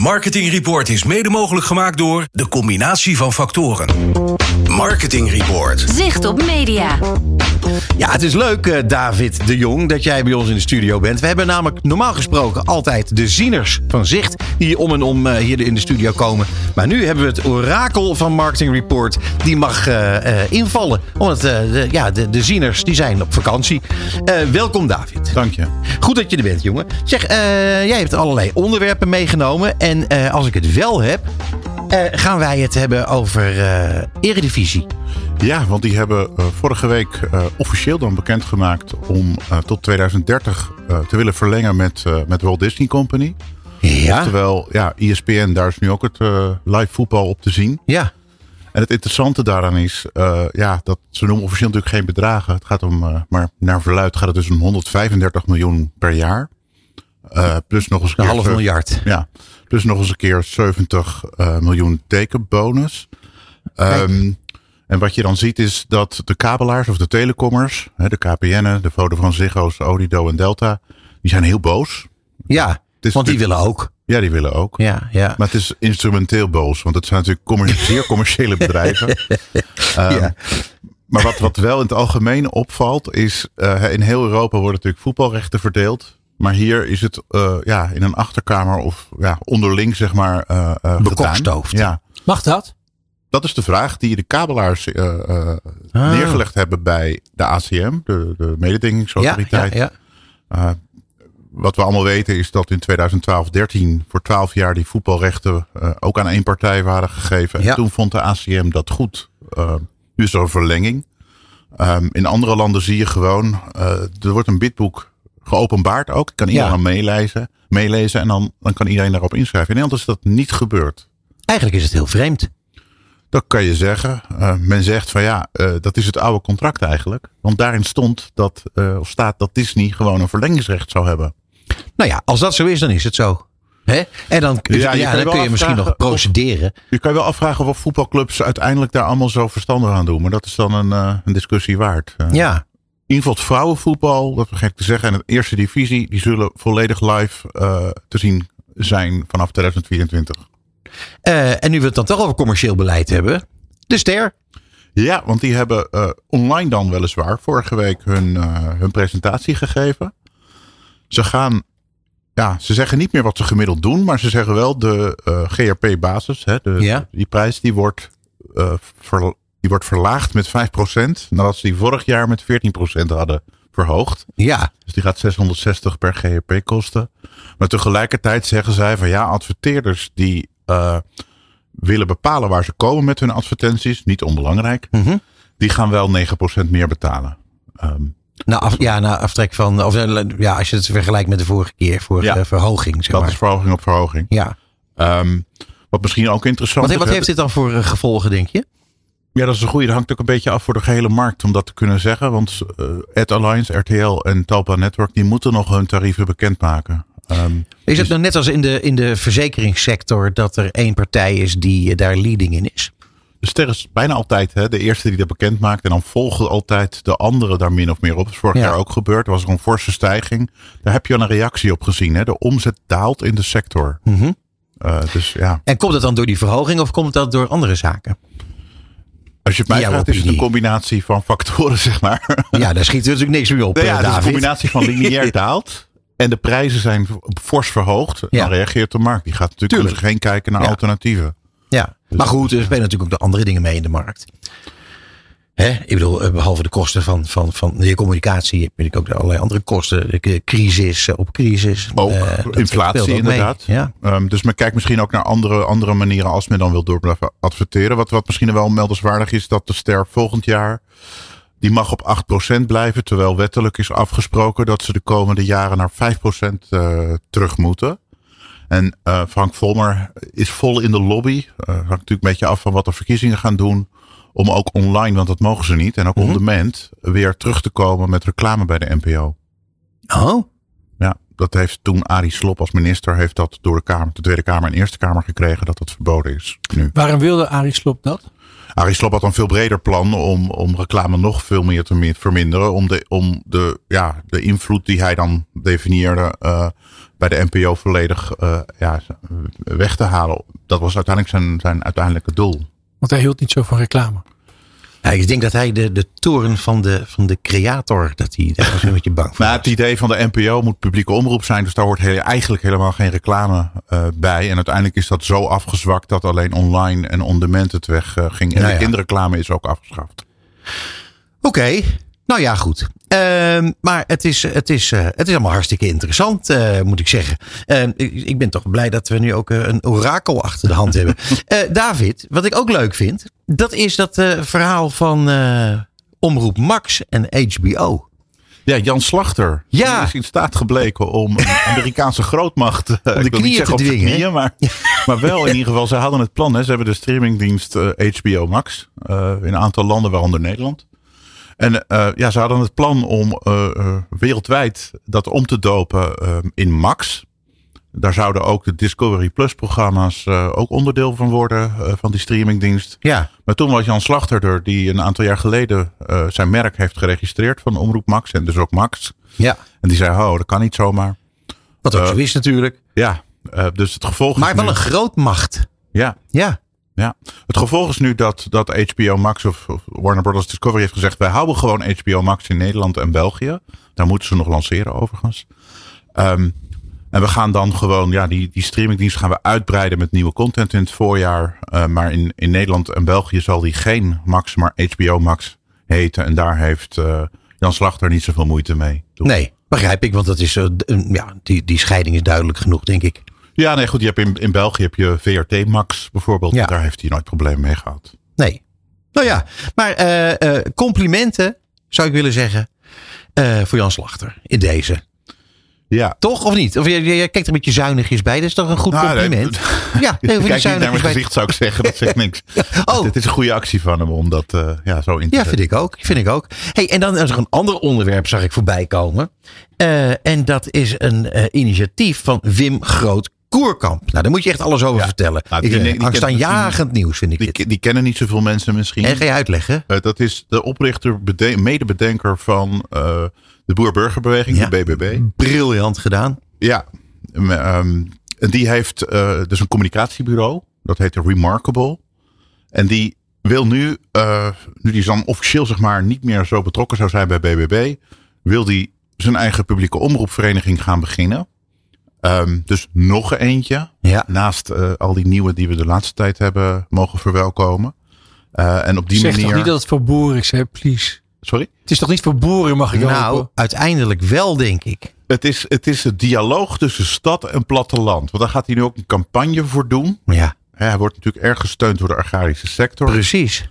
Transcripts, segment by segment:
Marketing Report is mede mogelijk gemaakt door de combinatie van factoren. Marketing Report. Zicht op media. Ja, het is leuk, eh, David de Jong, dat jij bij ons in de studio bent. We hebben namelijk normaal gesproken altijd de zieners van Zicht... die om en om eh, hier in de studio komen. Maar nu hebben we het orakel van Marketing Report. Die mag eh, eh, invallen. Omdat eh, de, ja, de, de zieners die zijn op vakantie. Eh, welkom, David. Dank je. Goed dat je er bent, jongen. Zeg, eh, jij hebt allerlei onderwerpen meegenomen. En eh, als ik het wel heb, eh, gaan wij het hebben over eh Eredivisie. Ja, want die hebben eh, vorige week officieel dan bekendgemaakt om tot 2030 eh, te willen verlengen met, met Walt Disney Company. Ja. Terwijl, ja, ESPN, daar is nu ook het live voetbal op te zien. Ja. En het interessante daaraan is, ja, dat ze noemen officieel natuurlijk geen bedragen. Het gaat om, maar naar verluid gaat het dus om 135 miljoen per jaar. Plus nog eens Een keer half miljard. Ja, plus nog eens een keer 70 eh, miljoen tekenbonus. Ehm, en wat je dan ziet is dat de kabelaars of de telecommers, hè, de KPN'en, de Vodafone Ziggo's, Odido en Delta, die zijn heel boos. Ja, is want die willen ook. Ja, die willen ook. Ja, ja. Maar het is instrumenteel boos, want het zijn natuurlijk zeer commerciële bedrijven. Ehm, Ja. Maar wat, wat wel in het algemeen opvalt, is eh, in heel Europa worden natuurlijk voetbalrechten verdeeld. Maar hier is het eh, ja, in een achterkamer of ja, onderling, zeg maar, eh eh, Bekokstoofd. gedaan. Ja, Mag dat? dat is de vraag die de kabelaars eh, eh, Ah. neergelegd hebben bij de ACM, de, de mededingingsautoriteit. ja, ja. Eh, wat we allemaal weten is dat in 2012-13 voor 12 jaar die voetbalrechten eh, ook aan één partij waren gegeven. En toen vond de ACM dat goed. Nu is er een verlenging. Ehm, in andere landen zie je gewoon, eh, er wordt een bidboek geopenbaard ook. Kan iedereen Ja. meelezen, meelezen en dan, dan kan iedereen daarop inschrijven. In Nederland is dat niet gebeurd. Eigenlijk is het heel vreemd. Dat kan je zeggen. Eh, men zegt van ja, eh, dat is het oude contract eigenlijk. Want daarin stond dat, eh, of staat dat Disney gewoon een verlengingsrecht zou hebben. Nou ja, als dat zo is, dan is het zo. Hè? En dan, Ja, je ja, je dan kun je misschien nog of- procederen. Je kan je wel afvragen of voetbalclubs uiteindelijk daar allemaal zo verstandig aan doen. Maar dat is dan een, een discussie waard. Ja, In ieder geval het vrouwenvoetbal, dat vergeet ik te zeggen. En de eerste divisie, die zullen volledig live eh, te zien zijn vanaf 2024. Eh, en nu we het dan toch over commercieel beleid hebben. De ster. Ja, want die hebben eh, online dan weliswaar vorige week hun, hun presentatie gegeven. Ze gaan, ja, ze zeggen niet meer wat ze gemiddeld doen, maar ze zeggen wel de GRP-basis, de, Ja. die prijs, die wordt, ver- die wordt verlaagd met 5%, nadat ze die vorig jaar met 14% hadden verhoogd. Ja, Dus die gaat 660 per GRP kosten. Maar tegelijkertijd zeggen zij van ja, adverteerders die eh, willen bepalen waar ze komen met hun advertenties, niet onbelangrijk, Mhm. die gaan wel 9% meer betalen. Nou, af, ja, na aftrek van. Of, ja, als je het vergelijkt met de vorige keer, Ja. eh, verhoging. Zeg dat maar. is verhoging op verhoging. Ja. Ehm, wat misschien ook interessant Wat, is. wat heeft dit dan voor eh, gevolgen, denk je? Ja, dat is een goede. Dat hangt ook een beetje af voor de gehele markt om dat te kunnen zeggen. Want eh Ad Alliance, RTL en Talpa Network, die moeten nog hun tarieven bekendmaken. Ehm, Is het nou net als in de, in de verzekeringssector dat er één partij is die eh, daar leading in is? De ster is bijna altijd hè, de eerste die dat bekend maakt. En dan volgen altijd de anderen daar min of meer op. Dat is vorig Ja. jaar ook gebeurd. Er was er een forse stijging. Daar heb je al een reactie op gezien. Hè. De omzet daalt in de sector. Mhm. Eh, dus ja, En komt het dan door die verhoging of komt dat door andere zaken? Als je het mij vraagt, is het een combinatie van factoren, zeg maar. Ja, daar schiet er natuurlijk niks meer op, Nee, eh, ja, het is een David. combinatie van lineair daalt. En de prijzen zijn fors verhoogd. Ja. Dan reageert de markt. Die gaat natuurlijk heen kijken naar alternatieven. Ja, maar goed, er spelen natuurlijk ook de andere dingen mee in de markt. Hè? Ik bedoel, eh, behalve de kosten van, van, van de communicatie, heb je ook allerlei andere kosten. Crisis eh, op crisis. Ook Eh, inflatie ook mee. inderdaad. Ja. Ehm, dus men kijkt misschien ook naar andere, andere manieren als men dan wil door blijven adverteren. Wat, wat misschien wel meldenswaardig is, dat de ster volgend jaar, die mag op 8% blijven. Terwijl wettelijk is afgesproken dat ze de komende jaren naar 5% eh, terug moeten. En Frank Volmer is vol in de lobby. Eh hangt natuurlijk een beetje af van wat de verkiezingen gaan doen. Om ook online, want dat mogen ze niet. En ook on demand weer terug te komen met reclame bij de NPO. Oh, Ja, dat heeft toen Arie Slob als minister heeft dat door de Kamer, de Tweede Kamer en Eerste Kamer gekregen dat dat verboden is nu. Waarom wilde Arie Slob dat? Arie Slob had een veel breder plan om, om reclame nog veel meer te mi- verminderen. Om de, om de, ja, de invloed die hij dan definieerde eh, bij de NPO volledig uh, ja, weg te halen. Dat was uiteindelijk zijn, zijn uiteindelijke doel. Want hij hield niet zo van reclame. Ja, ik denk dat hij de, de toren van de, van de creator, dat hij daar was een beetje bang voor. Nou, het idee van de NPO moet publieke omroep zijn, dus daar hoort heel, eigenlijk helemaal geen reclame uh, bij. En uiteindelijk is dat zo afgezwakt dat alleen online en on-demand het weg uh, ging. En Nou de kinderreclame is ook afgeschaft. Oké, nou ja, goed. Ehm, maar het is, het, is, eh, het is allemaal hartstikke interessant, eh, moet ik zeggen. Ehm, ik, ik ben toch blij dat we nu ook eh, een orakel achter de hand hebben. Eh, David, wat ik ook leuk vind, dat is dat eh, verhaal van eh, Omroep Max en HBO. Ja, Jan Slachter Ja. die is in staat gebleken om een Amerikaanse grootmacht eh, ik wil niet knieën zeggen te op dwingen, hè? knieën, maar, maar wel in ieder geval. Ze hadden het plan. Hè. Ze hebben de streamingdienst eh, HBO Max eh, in een aantal landen, waaronder Nederland. En eh, ja, ze hadden het plan om eh, eh, wereldwijd dat om te dopen eh, in Max. Daar zouden ook de Discovery Plus programma's ook onderdeel van worden van die streamingdienst. Ja, Maar toen was Jan Slachter er, die een aantal jaar geleden zijn merk heeft geregistreerd van Omroep Max en dus ook Max. ja. En die zei, oh, dat kan niet zomaar. wat ook zo is natuurlijk. Ja, dus het gevolg Maar is wel nu, een grootmacht. ja, Ja, ja. Het gevolg is nu dat, dat HBO Max of, Warner Brothers Discovery heeft gezegd, wij houden gewoon HBO Max in Nederland en België. Daar moeten ze nog lanceren overigens. Ehm, en we gaan dan gewoon, ja, die, die streamingdienst gaan we uitbreiden met nieuwe content in het voorjaar. Eh, maar in, in Nederland en België zal die geen Max, maar HBO Max heten. En daar heeft eh, Jan Slachter niet zoveel moeite mee. nee, begrijp ik. Want dat is, eh, ja, die, die scheiding is duidelijk genoeg, denk ik. Ja, nee, goed. Je hebt in, in België heb je VRT Max bijvoorbeeld. Ja. Daar heeft hij nooit problemen mee gehad. Nee. Nou ja, maar eh, eh, complimenten zou ik willen zeggen eh, voor Jan Slachter in deze. Ja. Toch of niet? Of jij, jij kijkt er een beetje zuinigjes bij. Dat is toch een goed Nou, nee, compliment? ja, nee, Kijk niet naar mijn bij. gezicht zou ik zeggen. Dat zegt niks. Oh. Het is een goede actie van hem om dat ja, zo in te Ja, vind ik ook. Vind ik ook. Hey, en dan is er een ander onderwerp, zag ik voorbij komen. En dat is een initiatief van Wim Groot Koerkamp. Nou, daar moet je echt alles over Ja. vertellen. Nou, ik, die- eh, die angstaanjagend nieuws vind ik Die, dit. die kennen niet zoveel mensen misschien. En ga je uitleggen? Eh, dat is de oprichter, bede- medebedenker van eh, de Boer-Burgerbeweging, Ja. de BBB. Briljant gedaan. Ja, ehm, en die heeft eh, dus een communicatiebureau. Dat heet Remarkable. En die wil nu, nu die dan officieel zeg maar niet meer zo betrokken zou zijn bij BBB, wil die zijn eigen publieke omroepvereniging gaan beginnen. Ehm, dus nog eentje. Ja. Naast eh, al die nieuwe die we de laatste tijd hebben mogen verwelkomen. Eh, en op die zeg manier. toch niet dat het voor boeren is, hè? Please. Sorry? Het is toch niet voor boeren, mag ik Nou, hopen? uiteindelijk wel, denk ik. Het is, het is het dialoog tussen stad en platteland. Want daar gaat hij nu ook een campagne voor doen. Ja, Hè, Hij wordt natuurlijk erg gesteund door de agrarische sector. precies.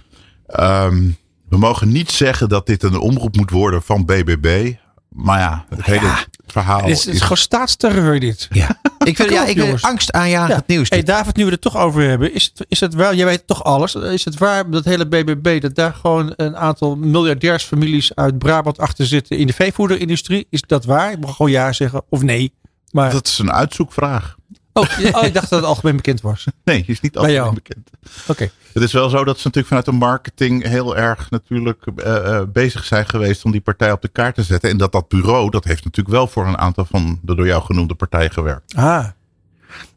Ehm, we mogen niet zeggen dat dit een omroep moet worden van BBB. Maar ja, het hele verhaal Het is, het is is... gewoon staatsterreur dit. Ja, ik vind, Kom ja, ik vind jongens. angstaanjagend nieuws. Hey. David, nu we het toch over hebben, is het, is het wel, jij weet toch alles, is het waar dat hele BBB, dat daar gewoon een aantal miljardairsfamilies uit Brabant achter zitten in de veevoederindustrie? Is dat waar? Ik mag gewoon ja zeggen of nee. Maar, Dat is een uitzoekvraag. Oh, oh, ik dacht dat het algemeen bekend was. Nee, is niet jou. bekend. Oké. Het is wel zo dat ze natuurlijk vanuit de marketing heel erg natuurlijk eh, eh, bezig zijn geweest om die partij op de kaart te zetten. En dat dat bureau, dat heeft natuurlijk wel voor een aantal van de door jou genoemde partijen gewerkt. Ah,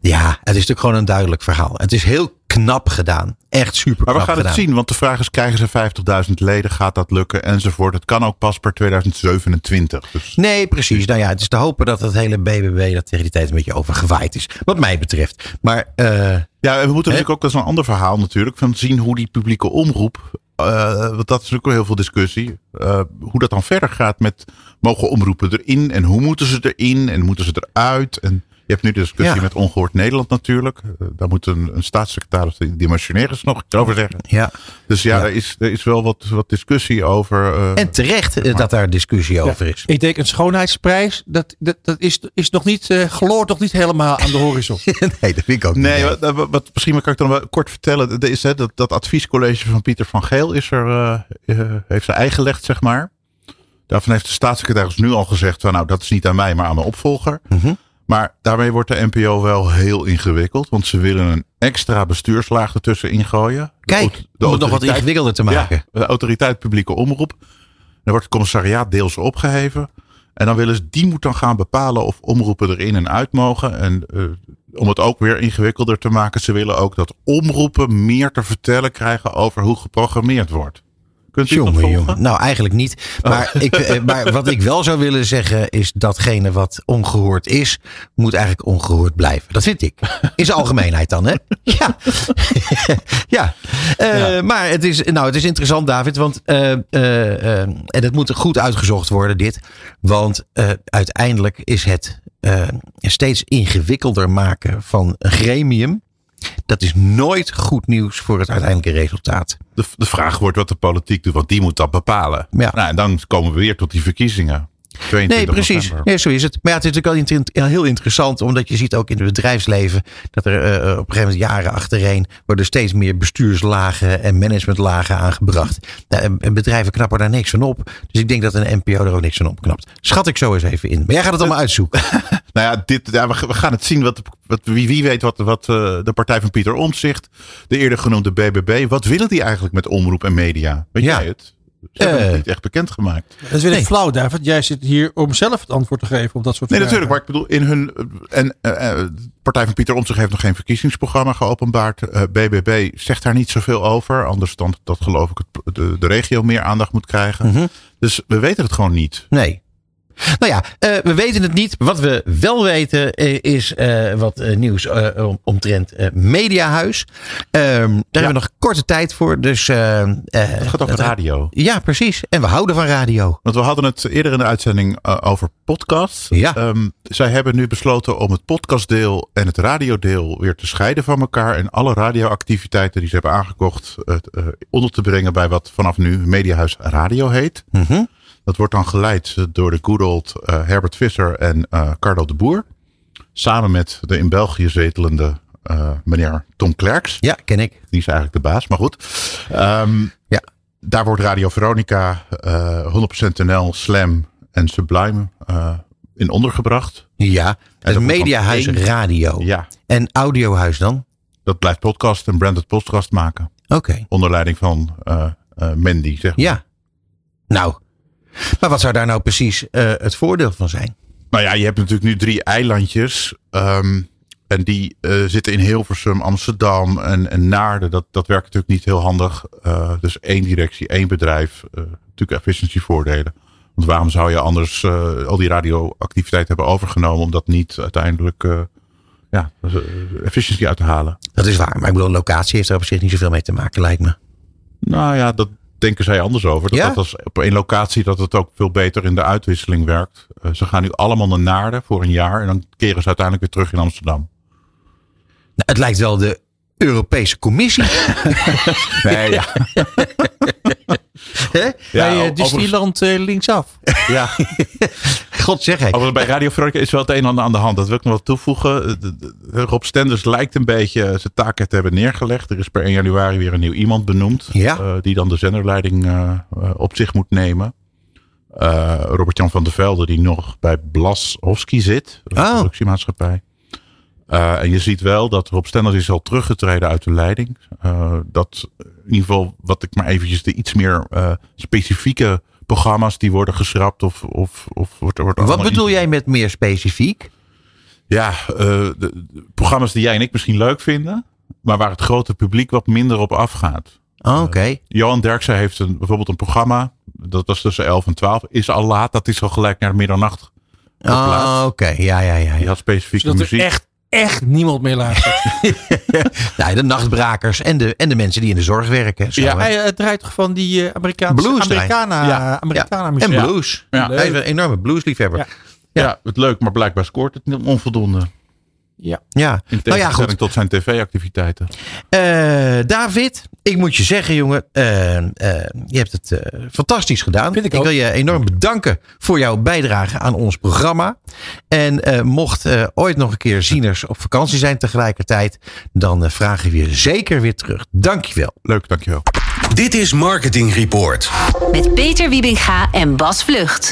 Ja, het is natuurlijk gewoon een duidelijk verhaal. Het is heel knap gedaan. Echt super Maar we gaan gedaan. het zien, want de vraag is: krijgen ze 50.000 leden? Gaat dat lukken? Enzovoort. Het kan ook pas per 2027. Dus Nee, precies. Nou ja, het is te hopen dat het hele BBB dat tegen die tijd een beetje overgewaaid is. Wat mij betreft. Maar eh, ja, en we moeten natuurlijk ook, dat is een ander verhaal natuurlijk, van zien hoe die publieke omroep, eh, want dat is natuurlijk wel heel veel discussie, eh, hoe dat dan verder gaat met mogen omroepen erin en hoe moeten ze erin en moeten ze eruit? En hebt nu de discussie Ja. met Ongehoord Nederland natuurlijk. Eh, daar moet een, een staatssecretaris, die dimensionaris nog iets over zeggen. ja. Dus ja, Ja. Er, is, er is wel wat, wat discussie over. eh, En terecht dat daar discussie over is. ik denk een schoonheidsprijs, dat, dat, dat is, is nog niet, eh gloort nog niet helemaal aan de horizon. nee, dat vind ik ook Nee, niet. wat, wat, wat- misschien kan ik dan wel kort vertellen. Dat, is, hè, dat, dat adviescollege van Pieter van Geel is er, heeft ze eigen zeg maar. Daarvan heeft de staatssecretaris nu al gezegd: van, nou, dat is niet aan mij, maar aan mijn opvolger. Mhm. Maar daarmee wordt de NPO wel heel ingewikkeld, want ze willen een extra bestuurslaag ertussen ingooien. De Kijk, om het nog wat ingewikkelder te maken. Ja, de autoriteit publieke omroep. Er wordt het commissariaat deels opgeheven. En dan willen ze, die moet dan gaan bepalen of omroepen erin en uit mogen. En uh, om het ook weer ingewikkelder te maken, ze willen ook dat omroepen meer te vertellen krijgen over hoe geprogrammeerd wordt. Kunt u jongen. Nou, eigenlijk niet. Maar, ik, eh, maar wat ik wel zou willen zeggen is datgene wat ongehoord is, moet eigenlijk ongehoord blijven. Dat vind ik. In zijn algemeenheid dan, hè? Ja. ja. Eh, Maar het is, nou, het is interessant, David, want eh, en het moet goed uitgezocht worden, dit. Want uiteindelijk is het steeds ingewikkelder maken van een gremium. Dat is nooit goed nieuws voor het uiteindelijke resultaat. De, de vraag wordt wat de politiek doet, want die moet dat bepalen. Ja. Nou, en dan komen we weer tot die verkiezingen. 22 Nee, precies. november. Nee, zo is het. Maar ja, het is natuurlijk wel inter- heel interessant, omdat je ziet ook in het bedrijfsleven dat er eh, op een gegeven moment jaren achtereen worden steeds meer bestuurslagen en managementlagen aangebracht. Nou, en, en bedrijven knappen daar niks van op. Dus ik denk dat een NPO er ook niks van opknapt. Schat ik zo eens even in. Maar jij gaat het allemaal uitzoeken. Nou ja, dit, ja we, we gaan het zien. Wat, wat, wie, wie weet wat, wat eh, de partij van Pieter Omtzigt, de eerder genoemde BBB, wat willen die eigenlijk met omroep en media? Weet Ja. jij het? Ze hebben Eh. het niet echt bekendgemaakt. Dat is weer Nee. flauw, David. Jij zit hier om zelf het antwoord te geven op dat soort Nee, vragen. natuurlijk. Maar ik bedoel, in hun. En eh, eh, de partij van Pieter Omtzigt heeft nog geen verkiezingsprogramma geopenbaard. Eh, BBB zegt daar niet zoveel over. Anders dan dat geloof ik het, de, de regio meer aandacht moet krijgen. Mhm. Dus we weten het gewoon niet. Nee. Nou ja, eh, we weten het niet. Wat we wel weten eh, is eh, wat nieuws om- omtrent Mediahuis. Ehm, daar hebben we nog korte tijd voor. Dus, Het gaat over radio. Ja, precies. En we houden van radio. Want we hadden het eerder in de uitzending over podcasts. Ja. Ehm, zij hebben nu besloten om het podcastdeel en het radiodeel weer te scheiden van elkaar. En alle radioactiviteiten die ze hebben aangekocht onder te brengen bij wat vanaf nu Mediahuis Radio heet. Mhm. Dat wordt dan geleid eh, door de good old eh, Herbert Visser en eh, Carlo de Boer. Samen met de in België zetelende meneer Tom Klerks. Ja, ken ik. Die is eigenlijk de baas, maar goed. Ehm, Ja. Daar wordt Radio Veronica, eh 100% NL, Slam en Sublime in ondergebracht. Ja, het Mediahuis Radio. Ja, En Audiohuis dan? dat blijft podcast en branded podcast maken. Oké. Onder leiding van Mandy, zeg maar. Ja. Nou. Maar wat zou daar nou precies eh, het voordeel van zijn? Nou ja, je hebt natuurlijk nu drie eilandjes. ehm, en die eh, zitten in Hilversum, Amsterdam en, en Naarden. Dat, dat werkt natuurlijk niet heel handig. Eh, dus één directie, één bedrijf. natuurlijk efficiëntievoordelen. Want waarom zou je anders al die radioactiviteit hebben overgenomen... om dat niet uiteindelijk ja, efficiëntie uit te halen? Dat is waar. Maar ik bedoel, locatie heeft er op zich niet zoveel mee te maken, lijkt me. Nou ja, dat denken zij anders over. Dat, Ja? dat als op één locatie dat het ook veel beter in de uitwisseling werkt. Eh, ze gaan nu allemaal naar Naarden voor een jaar. En dan keren ze uiteindelijk weer terug in Amsterdam. Nou, het lijkt wel de Europese Commissie. Nee, ja. Hè? Ja, Bij eh, Disneyland eh, linksaf. ja. God zeg ik. Bij Radio Veronica is wel het een en ander aan de hand. Dat wil ik nog wel toevoegen. Rob Stenders lijkt een beetje eh, zijn taken te hebben neergelegd. Er is per 1 januari weer een nieuw iemand benoemd. Ja. die dan de zenderleiding op zich moet nemen. Robert-Jan van der Velde, die nog bij Blashowski zit. De Oh. productiemaatschappij. Eh, en je ziet wel dat Rob Stenders is al teruggetreden uit de leiding. Eh, dat in ieder geval, wat ik maar eventjes de iets meer eh, specifieke programma's die worden geschrapt of, of, of wordt, wordt Wat bedoel jij met meer specifiek? ja, eh, de, de programma's die jij en ik misschien leuk vinden, maar waar het grote publiek wat minder op afgaat. Oh, Oké. Johan Derksen heeft een, bijvoorbeeld een programma, dat was tussen 11 en 12, is al laat, dat is al gelijk naar middernacht. Oh. Oké, ja, ja, ja. Die ja. had specifieke Zodat er muziek. echt, echt niemand meer luistert. Nou, de nachtbrakers en de, en de mensen die in de zorg werken. Zo, Ja, hè. Hij eh, draait toch van die eh Amerikaanse Blues draait. Americana, Ja. Americana Ja, muziek. En blues. Ja. Hij is een enorme bluesliefhebber. Ja. Ja. ja. het leuk, maar blijkbaar scoort het niet onvoldoende. Ja. Ja. In Nou ja, goed. tot zijn tv-activiteiten. Eh, David, ik moet je zeggen, jongen. eh, eh, je hebt het eh, fantastisch gedaan. Vind ik ook. wil je enorm bedanken voor jouw bijdrage aan ons programma. En eh, mocht eh, ooit nog een keer zieners op vakantie zijn tegelijkertijd. Dan vragen we je zeker weer terug. Dankjewel. Leuk, dankjewel. Dit is Marketing Report. Met Peter Wiebinga en Bas Vlucht.